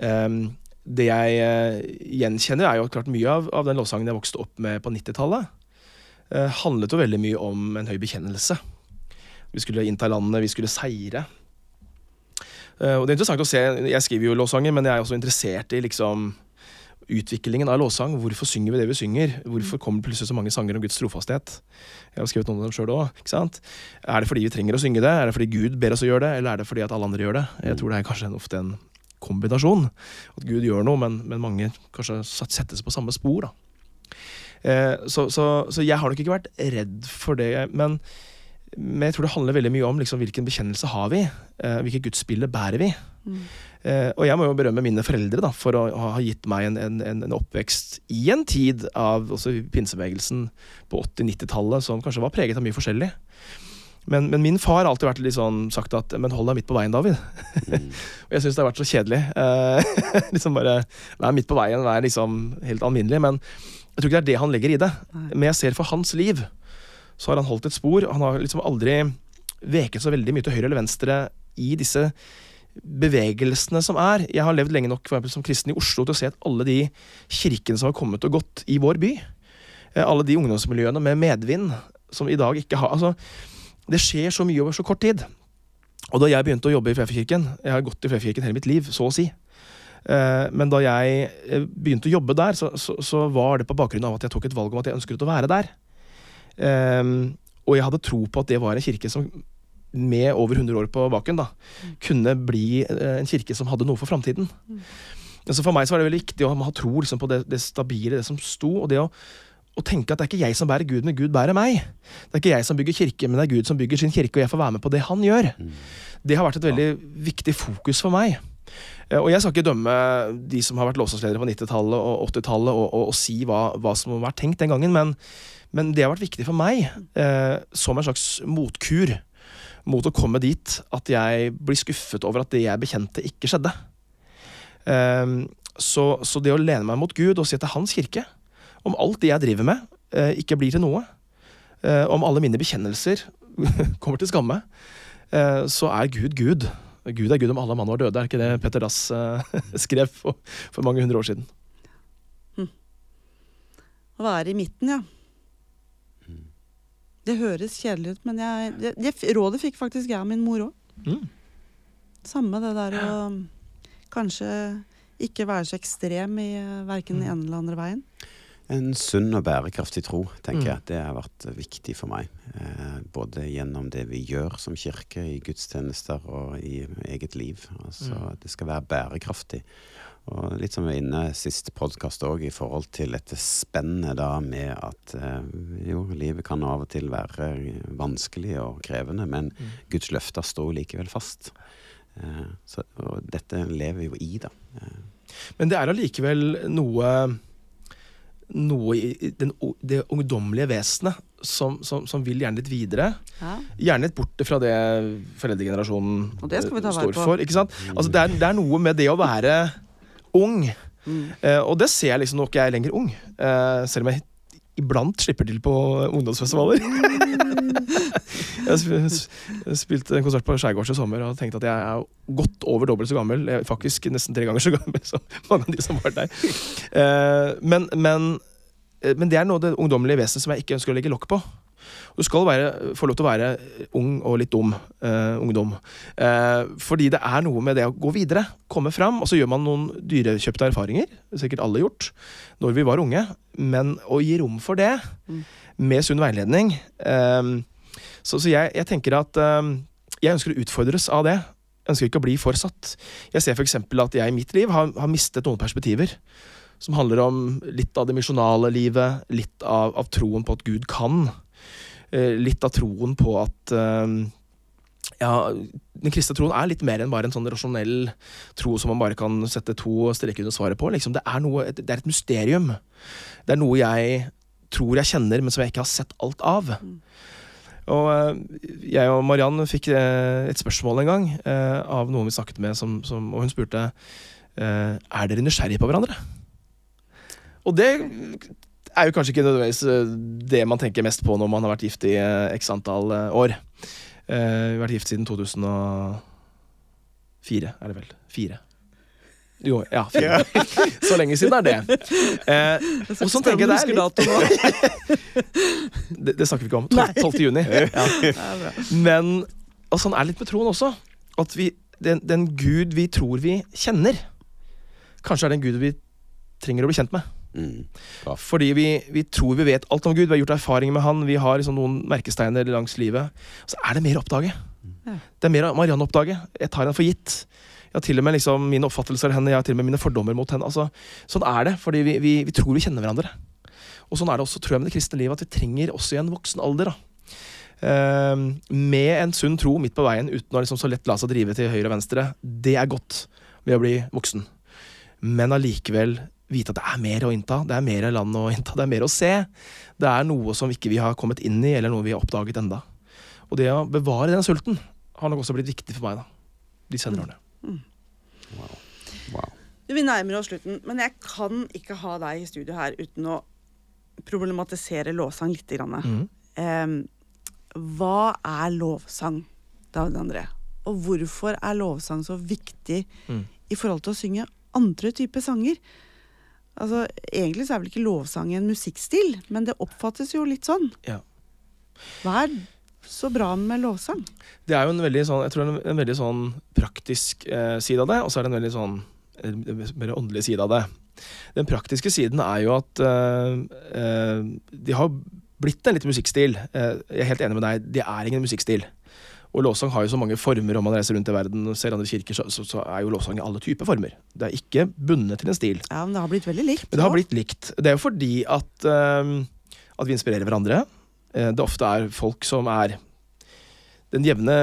Um, det jeg eh, gjenkjenner, er jo klart mye av, av den lovsangen jeg vokste opp med på 90-tallet. Uh, handlet jo veldig mye om en høy bekjennelse. Vi skulle innta landet, vi skulle seire. Eh, og det er interessant å se, Jeg skriver jo låssanger, men jeg er også interessert i liksom utviklingen av låssang. Hvorfor synger vi det vi synger? Hvorfor kommer det plutselig så mange sanger om Guds trofasthet? Jeg har skrevet noen av dem sjøl òg. Er det fordi vi trenger å synge det? Er det fordi Gud ber oss å gjøre det, eller er det fordi at alle andre gjør det? Jeg tror det er kanskje ofte en kombinasjon. At Gud gjør noe, men, men mange kanskje settes på samme spor. Eh, så, så, så jeg har nok ikke vært redd for det. Men, men jeg tror det handler veldig mye om liksom, hvilken bekjennelse har vi. Eh, hvilket gudsbilde bærer vi. Mm. Eh, og jeg må jo berømme mine foreldre da, for å ha ha gitt meg en, en, en, oppvekst i en tid av også pinsebevegelsen på 80-90-tallet som kanskje var preget av mye forskjellig. Men, men min far har alltid vært litt sånn sagt at men hold deg midt på veien, David. Mm. Og jeg syns det har vært så kjedelig. Eh, liksom bare Vær midt på veien, vær liksom helt alminnelig. Men jeg tror ikke det er det han legger i det. Nei. Men jeg ser for hans liv, så har han holdt et spor. Han har liksom aldri veket så veldig mye til høyre eller venstre i disse bevegelsene som er. Jeg har levd lenge nok for som kristen i Oslo til å se at alle de kirkene som har kommet og gått i vår by, eh, alle de ungdomsmiljøene med medvind som i dag ikke har altså, Det skjer så mye over så kort tid. Og da jeg begynte å jobbe i Frefekirken Jeg har gått i Frefekirken hele mitt liv, så å si. Eh, Men da jeg eh, begynte å jobbe der, så, så, så var det på bakgrunn av at jeg tok et valg om at jeg ønsket å være der. Ehm, og jeg hadde tro på at det var en kirke som med over 100 år på baken da, kunne bli eh, en kirke som hadde noe for framtiden. Så for meg så var det veldig viktig å ha tro liksom, på det, det stabile, det som sto. og det å, å tenke at det er ikke jeg som bærer Gud, men Gud bærer meg. Det er ikke jeg som bygger kirke, men det er Gud som bygger sin kirke, og jeg får være med på det han gjør. Det har vært et veldig viktig fokus for meg. Eh, Og jeg skal ikke dømme de som har vært låsasledere på 90-tallet og 80-tallet, og, og, og si hva, hva som har vært tenkt den gangen, men, men det har vært viktig for meg eh, som en slags motkur mot å komme dit at jeg blir skuffet over at det jeg bekjente, ikke skjedde. Eh, så, så det å lene meg mot Gud og si at det er hans kirke, om alt det jeg driver med, eh, ikke blir til noe, eh, om alle mine bekjennelser kommer til skamme, eh, så er Gud Gud. Gud er Gud om alle mann var døde, er ikke det Petter Dass eh, skrev for, for mange hundre år siden? Å være i midten, ja. Det høres kjedelig ut, men jeg, det, det, rådet fikk faktisk jeg av min mor òg. Mm. Samme det der å kanskje ikke være så ekstrem i verken den ene eller andre veien. En sunn og bærekraftig tro, tenker Mm. jeg. Det har vært viktig for meg. Eh, både gjennom det vi gjør som kirke, i gudstjenester og i eget liv. Altså, Mm. Det skal være bærekraftig. Og litt som vi var inne siste podkast òg, i forhold til dette spennet da med at eh, jo, livet kan av og til være vanskelig og krevende, men Mm. Guds løfter står likevel fast. Eh, så, og dette lever vi jo i, da. Eh, Men det er allikevel noe noe i den, det ungdommelige vesenet som, som, som vil gjerne litt videre. Ja. Gjerne litt bort fra det foreldregenerasjonen Og det står for. Ikke sant? Altså, det, er, det er noe med det å være ung, Mm. eh, og det ser jeg liksom når jeg er lenger ung. Eh, selv om jeg iblant slipper til på ungdomsfestivaler. jeg sp- sp- spilte en konsert på Skjærgårds i sommer og tenkte at jeg er godt over dobbelt så gammel. Jeg er faktisk nesten tre ganger så gammel som mange av de som var der. Eh, men, men, eh, men det er noe av det ungdommelige vesenet som jeg ikke ønsker å legge lokk på. Du skal være, få lov til å være ung og litt dum eh, ungdom. Eh, fordi det er noe med det å gå videre, komme fram, og så gjør man noen dyrekjøpte erfaringer. Sikkert alle gjort når vi var unge. Men å gi rom for det, Mm. Med sunn veiledning eh, Så, så jeg, jeg tenker at eh, jeg ønsker å utfordres av det. Jeg ønsker ikke å bli forsatt. Jeg ser f.eks. at jeg i mitt liv har, har mistet noen perspektiver. Som handler om litt av det misjonale livet, litt av, av troen på at Gud kan. Eh, litt av troen på at eh, ja, den kristne troen er litt mer enn bare en sånn rasjonell tro som man bare kan sette to streker under svaret på. Liksom. Det, er noe, det er et mysterium. Det er noe jeg tror jeg kjenner, men som jeg ikke har sett alt av. Og eh, jeg og Mariann fikk eh, et spørsmål en gang eh, av noen vi snakket med, som, som, og hun spurte er dere nysgjerrige på hverandre. Og det er jo kanskje ikke nødvendigvis det man tenker mest på når man har vært gift i x antall år. Vi har vært gift siden 2004, er det vel. Fire. Jo, ja, fire. Så lenge siden er det. Eh, og sånn tenker jeg det er det, det snakker vi ikke om. 12. 12. juni. Ja. Men og sånn er det litt med troen også. At vi, den, den Gud vi tror vi kjenner, kanskje er den Gud vi trenger å bli kjent med. mm, Ja. Fordi vi, vi tror vi vet alt om Gud, vi har gjort erfaringer med Han, vi har liksom noen merkesteiner langs livet. Så er det mer å oppdage. Mm. Det er mer Marianne å oppdage. Jeg tar henne for gitt. Jeg har til og med liksom mine oppfattelser av henne, jeg har til og med mine fordommer mot henne. Altså, sånn er det, fordi vi, vi, vi tror vi kjenner hverandre. Og sånn er det også tror jeg, med det kristne livet, at vi trenger også i en voksen alder. da. Eh, med en sunn tro midt på veien, uten å liksom så lett la seg drive til høyre og venstre. Det er godt ved å bli voksen. Men allikevel vite at det er mer å innta. Det er mer land å innta, det er mer å se. Det er noe som ikke vi har kommet inn i, eller noe vi har oppdaget enda. Og det å bevare den sulten har nok også blitt viktig for meg da, de senere årene. Wow. wow. Vi nærmer oss slutten, men jeg kan ikke ha deg i studio her uten å problematisere lovsang litt. Grann. Mhm. Em, hva er lovsang, David André? Og hvorfor er lovsang så viktig Mm. i forhold til å synge andre typer sanger? Altså, Egentlig så er vel ikke lovsang en musikkstil, men det oppfattes jo litt sånn. Ja. Hva er så bra med lovsang? Det er jo en veldig sånn, jeg tror en, en veldig sånn praktisk eh, side av det, og så er det en veldig sånn mer åndelig side av det. Den praktiske siden er jo at eh, eh, de har blitt en litt musikkstil. Eh, jeg er helt enig med deg, det er ingen musikkstil. Og lovsang har jo så mange former, om man reiser rundt i verden og ser andre kirker, så, så, så er jo lovsang i alle typer former. Det er ikke bundet til en stil. Ja, men det har blitt veldig likt. Men det har blitt likt. Det er jo fordi at, eh, at vi inspirerer hverandre. Eh, det ofte er folk som er Den jevne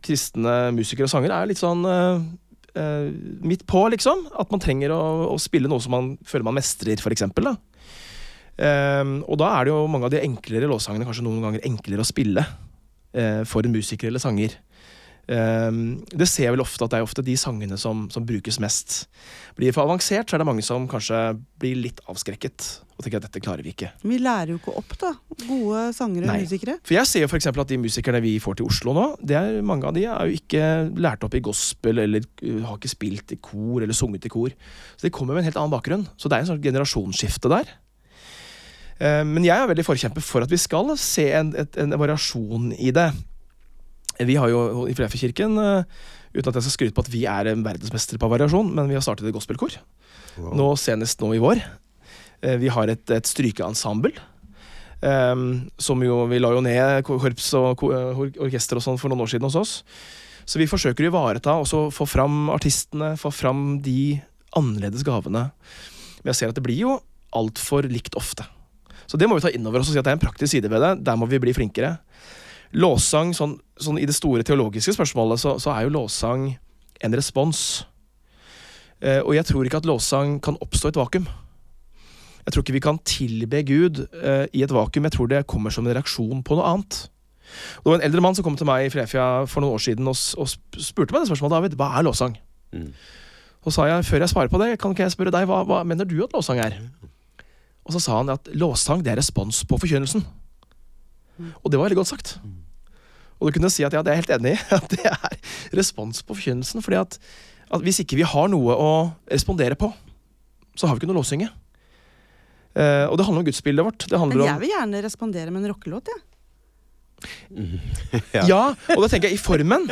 kristne musiker og sanger er litt sånn eh, eh, midt på, liksom. At man trenger å, å spille noe som man føler man mestrer, for eksempel, da. Eh, og da er det jo mange av de enklere låtsangene kanskje noen ganger enklere å spille eh, for en musiker eller sanger. Eh, det ser jeg vel ofte at det er ofte de sangene som, som brukes mest. Blir det for avansert, så er det mange som kanskje blir litt avskrekket og tenker at dette klarer vi ikke. Vi lærer jo ikke opp, da. Gode sangere og musikere. For jeg ser jo eksempel at de musikerne vi får til Oslo nå, det er, mange av de er jo ikke lært opp i gospel eller uh, har ikke spilt i kor eller sunget i kor. Så de kommer med en helt annen bakgrunn. Så det er en sånn generasjonsskifte der. Eh, Men jeg er veldig forkjemper for at vi skal se en, et, en variasjon i det. Vi har jo i Fleifjordkirken, eh, uten at jeg skal skryte på at vi er en verdensmestere på variasjon, men vi har startet et gospelkor. Wow. Nå senest nå i vår. Eh, vi har et, et strykeensemble. Um, som jo, Vi la jo ned korps og orkester og sånn for noen år siden hos oss. Så vi forsøker å ivareta og få fram artistene, få fram de annerledes gavene. Men jeg ser at det blir jo altfor likt ofte. Så det må vi ta inn over oss og si at det er en praktisk side ved det. Der må vi bli flinkere. Låssang, sånn, sånn i det store teologiske spørsmålet, så, så er jo låssang en respons. Eh, og jeg tror ikke at låssang kan oppstå i et vakuum. Jeg tror ikke vi kan tilbe Gud eh, i et vakuum. Jeg tror det kommer som en reaksjon på noe annet. Det var en eldre mann som kom til meg i Frefia for noen år siden og, og spurte meg det spørsmålet. David, hva er låssang? Mm. Og sa jeg, før jeg svarer på det, kan ikke jeg spørre deg, hva, hva mener du at låssang er? Og så sa han at låssang det er respons på forkynnelsen. Mm. Og det var veldig godt sagt. Og du kunne si at ja, det er jeg helt enig i. At det er respons på forkynnelsen. fordi at, at, hvis ikke vi har noe å respondere på, så har vi ikke noe lovsynge. Uh, og det handler om gudsbildet vårt. Men jeg vil gjerne respondere med en rockelåt, jeg. Ja. Mm. ja. ja. og da tenker jeg i formen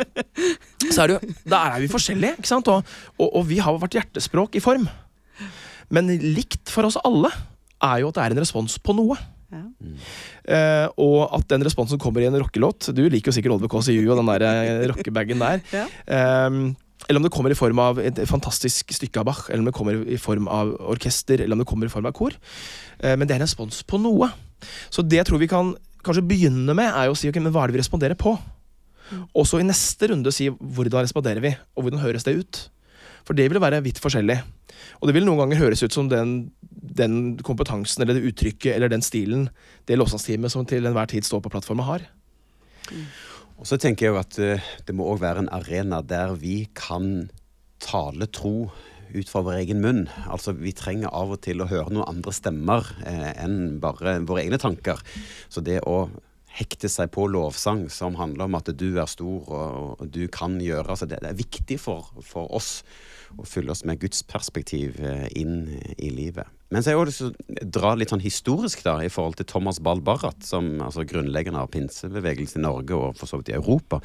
så er det jo, Da er vi forskjellige, ikke sant? Og, og, og vi har vært hjertespråk i form. Men likt for oss alle er jo at det er en respons på noe. Ja. Mm. Uh, og at den responsen kommer i en rockelåt Du liker jo sikkert Oliver KCU og den der uh, rockebagen der. ja. um, eller om det kommer i form av et fantastisk stykke av Bach, eller om det kommer i form av orkester, eller om det kommer i form av kor. Uh, men det er en respons på noe. Så det jeg tror vi kan kanskje begynne med, er jo å si ok, men hva er det vi responderer på? Mm. Og så i neste runde si hvordan responderer vi, og hvordan høres det ut? For det vil være vidt forskjellig. Og det vil noen ganger høres ut som den, den kompetansen eller det uttrykket eller den stilen det låsangsteamet som til enhver tid står på plattformen, har. Mm. Og så tenker jeg jo at uh, det må òg være en arena der vi kan tale tro ut fra vår egen munn. Altså, Vi trenger av og til å høre noen andre stemmer eh, enn bare våre egne tanker. Så det å hekte seg på lovsang som handler om at du er stor og, og du kan gjøre altså det, det, er viktig for, for oss å fylle oss med Guds perspektiv eh, inn i livet. Men så har jeg å dra litt sånn historisk da, i forhold til Thomas Ball Barrat, som altså grunnleggende av pinsebevegelsen i Norge og for så vidt i Europa.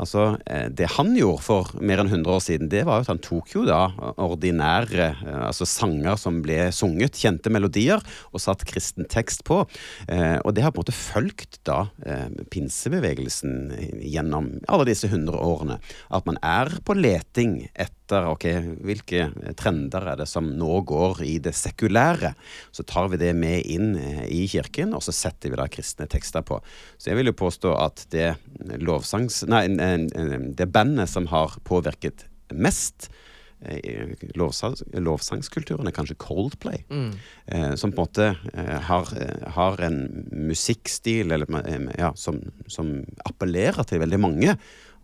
Altså, eh, Det han gjorde for mer enn 100 år siden, det var at han tok jo da ordinære eh, altså sanger som ble sunget, kjente melodier, og satt kristen tekst på. Eh, og det har på en måte fulgt da pinsebevegelsen gjennom alle disse 100 årene. At man er på leting etter ok, hvilke trender er det som nå går i det sekulære lære, så tar vi det med inn eh, i kirken, og så setter vi da kristne tekster på. Så jeg vil jo påstå at det lovsangs... Nei, det bandet som har påvirket mest eh, Lovsang, lovsangskulturen er kanskje Coldplay. Mm. Eh, som på en måte eh, har, har, en musikkstil eller, ja, som, som, appellerer til veldig mange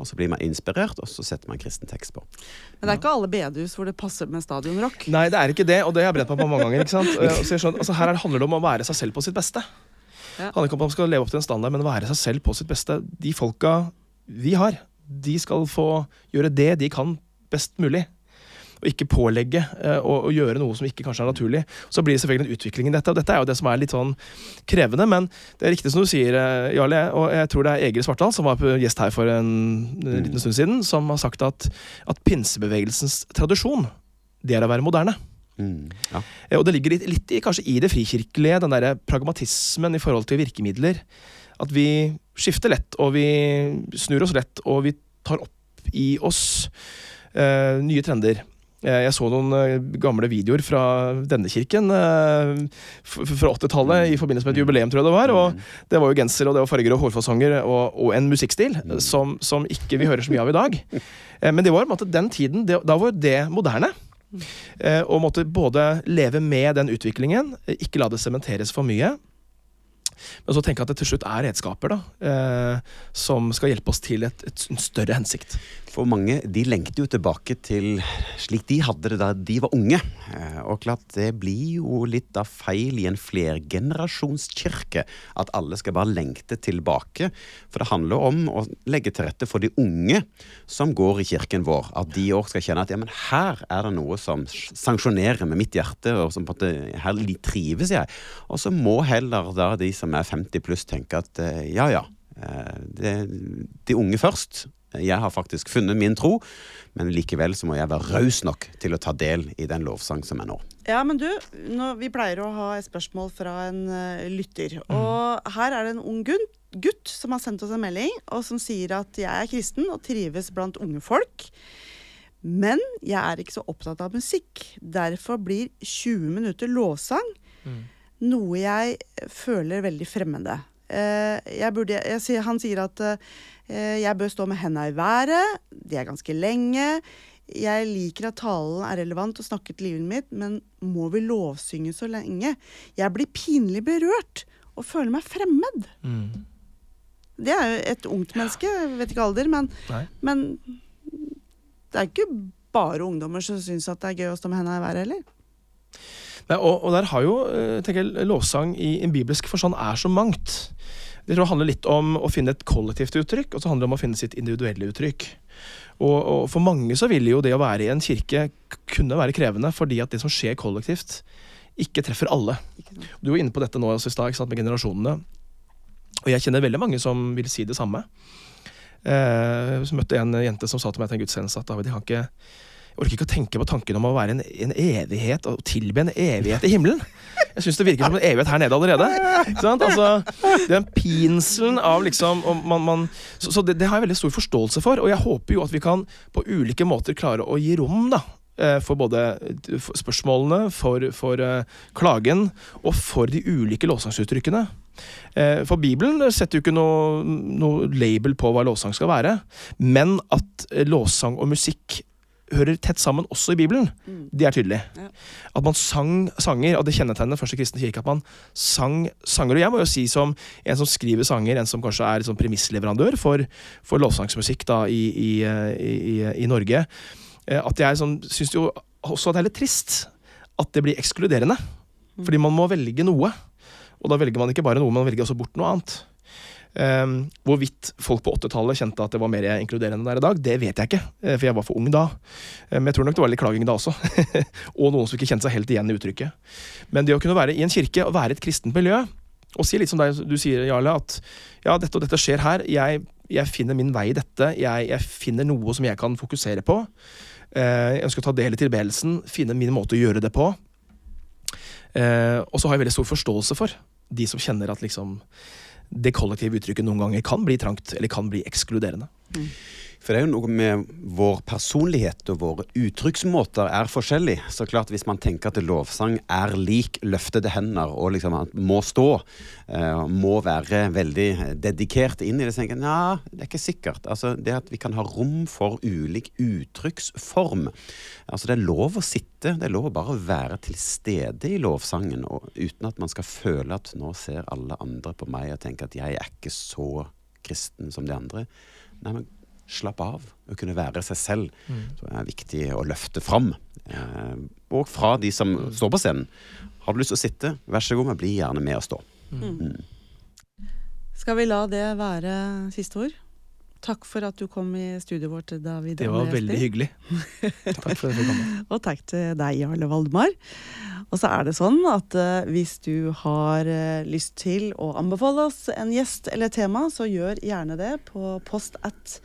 og så blir man inspirert, og så setter man kristen tekst på. Men det er ikke alle bedehus hvor det passer med stadionrock? Nei, det er ikke det, og det har jeg brent meg på mange ganger. ikke sant? Skjønner, altså, her handler det om å være seg selv på sitt beste. Ja. handler ikke om at man skal leve opp til en standard, men være seg selv på sitt beste. De folka vi har, de skal få gjøre det de kan best mulig og ikke pålegge og, og gjøre noe som ikke kanskje er naturlig. Så blir det selvfølgelig en utvikling i dette, og dette er jo det som er litt sånn krevende. Men det er riktig som du sier, uh, Jarle, og jeg tror det er Egil Svartdal som var gjest her for en, en liten stund siden, som har sagt at, at pinsebevegelsens tradisjon, det er å være moderne. Mm, ja. uh, og det ligger litt, litt i, kanskje i det frikirkelige, den der pragmatismen i forhold til virkemidler. At vi skifter lett, og vi snur oss lett, og vi tar opp i oss nye trender. Eh, jeg så noen eh, gamle videoer fra denne kirken eh, fra 80-tallet i forbindelse med et jubileum, tror jeg det var. Og mm. det var jo genser, og det var farger og hårfasonger og, og en musikkstil mm. som, som, ikke vi hører så mye av i dag. Men det var på en måte den tiden, det, da var det moderne. Og måtte både leve med den utviklingen, ikke la det sementeres for mye. Men så tenke at det til slutt er redskaper da, eh, som skal hjelpe oss til et, et, en større hensikt. For mange de lengter jo tilbake til slik de hadde det da de var unge. Eh, og klart det blir jo litt av feil i en flergenerasjonskirke at alle skal bare lengte tilbake. For det handler om å legge til rette for de unge som går i kirken vår. At de òg skal kjenne at ja, men her er det noe som sanksjonerer med mitt hjerte, og som på en måte her trives jeg. Og så må heller da de som er 50 pluss tenke at eh, ja ja, eh, det, de unge først. Jeg har faktisk funnet min tro, men likevel så må jeg være raus nok til å ta del i den lovsang som er nå. Ja, men du, nå, vi pleier å ha et spørsmål fra en uh, lytter. Og her er det en ung gutt, gutt som har sendt oss en melding, og som sier at jeg er kristen og trives blant unge folk. Men jeg er ikke så opptatt av musikk. Derfor blir 20 minutter lovsang noe jeg føler veldig fremmede. Eh, jeg burde, jeg, han sier at eh, jeg bør stå med henda i været. Det er ganske lenge. Jeg liker at talen er relevant og snakker til livet mitt, men må vi lovsynge så lenge? Jeg blir pinlig berørt og føler meg fremmed. Mm. Det er jo et ungt menneske, jeg vet ikke alder, men, men det er ikke bare ungdommer som syns at det er gøy å stå med henda i været heller. Nei, og, og der har jo eh, tenker jeg, lovsang i en bibelsk forstand er så mangt. Jeg tror det handler litt om å finne et kollektivt uttrykk, og så handler det om å finne sitt individuelle uttrykk. Og, og for mange så vil jo det å være i en kirke kunne være krevende, fordi at det som skjer kollektivt, ikke treffer alle. Du var inne på dette nå også i stad, med generasjonene. Og jeg kjenner veldig mange som vil si det samme. Eh, så møtte jeg en jente som sa til meg til en gudstjeneste at David, jeg ikke jeg orker ikke å tenke på tanken om å være en, en evighet og tilbe en evighet i himmelen. Jeg syns det virker som en evighet her nede allerede. Altså, den pinselen av liksom om man, man, Så, så det, det har jeg veldig stor forståelse for, og jeg håper jo at vi kan på ulike måter klare å gi rom da, eh, for både eh, spørsmålene, for, for eh, klagen og for de ulike lovsangsuttrykkene. Eh, For Bibelen setter jo ikke noe, noe label på hva lovsang skal være, men at lovsang og musikk hører tett sammen også i Bibelen, Mm. det er tydelig. Ja. At man sang sanger, og det kjennetegner første kristne kirke, at man sang sanger. Og jeg må jo si som en som skriver sanger, en som kanskje er liksom premissleverandør for, for lovsangsmusikk da, i, i, eh, i, i, Norge, eh, at jeg sånn, syns jo også at det er litt trist at det blir ekskluderende. Fordi man må velge noe. Og da velger man ikke bare noe, man velger også bort noe annet. Um, hvorvidt folk på 80-tallet kjente at det var mer inkluderende der i dag, det vet jeg ikke, eh, for jeg var for ung da. Men jeg tror nok det var litt klaging da også. og noen som ikke kjente seg helt igjen i uttrykket. Men det å kunne være i en kirke og være et kristent miljø, og si litt som deg, du sier, Jarle, at ja, dette og dette skjer her, jeg, jeg finner min vei i dette, jeg, jeg finner noe som jeg kan fokusere på. Uh, jeg ønsker å ta del i tilbedelsen, finne min måte å gjøre det på. Uh, og så har jeg veldig stor forståelse for de som kjenner at liksom det kollektive uttrykket noen ganger kan bli trangt, eller kan bli ekskluderende. For det er jo noe med vår personlighet og våre uttrykksmåter er forskjellig. Så klart hvis man tenker at lovsang er lik løftede hender og liksom må stå, eh, må være veldig dedikert inn i det, så tenker jeg ja, det er ikke sikkert. Altså det at vi kan ha rom for ulik uttrykksform. Altså det er lov å sitte, det er lov å bare være til stede i lovsangen, uten at man skal føle at nå ser alle andre på meg og tenker at jeg er ikke så kristen som de andre. Nei, men slapp av og kunne være seg selv. Så det er viktig å løfte fram. Eh, og fra de som står på scenen. Har du lyst til å sitte, vær så god, men bli gjerne med og stå. Skal vi la det være siste ord? Takk for at du kom i studioet vårt, David. Det var veldig hyggelig. Takk for at du kom. Og takk til deg, Jarle Valdemar. Og så er det sånn at uh, hvis du har uh, lyst til å anbefale oss en gjest eller tema, så gjør gjerne det på post at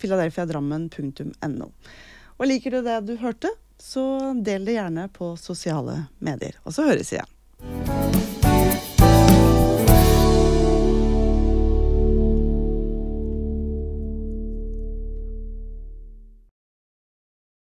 philadelphiadrammen.no. Og liker du det du hørte, så del det gjerne på sosiale medier. Og så høres igjen.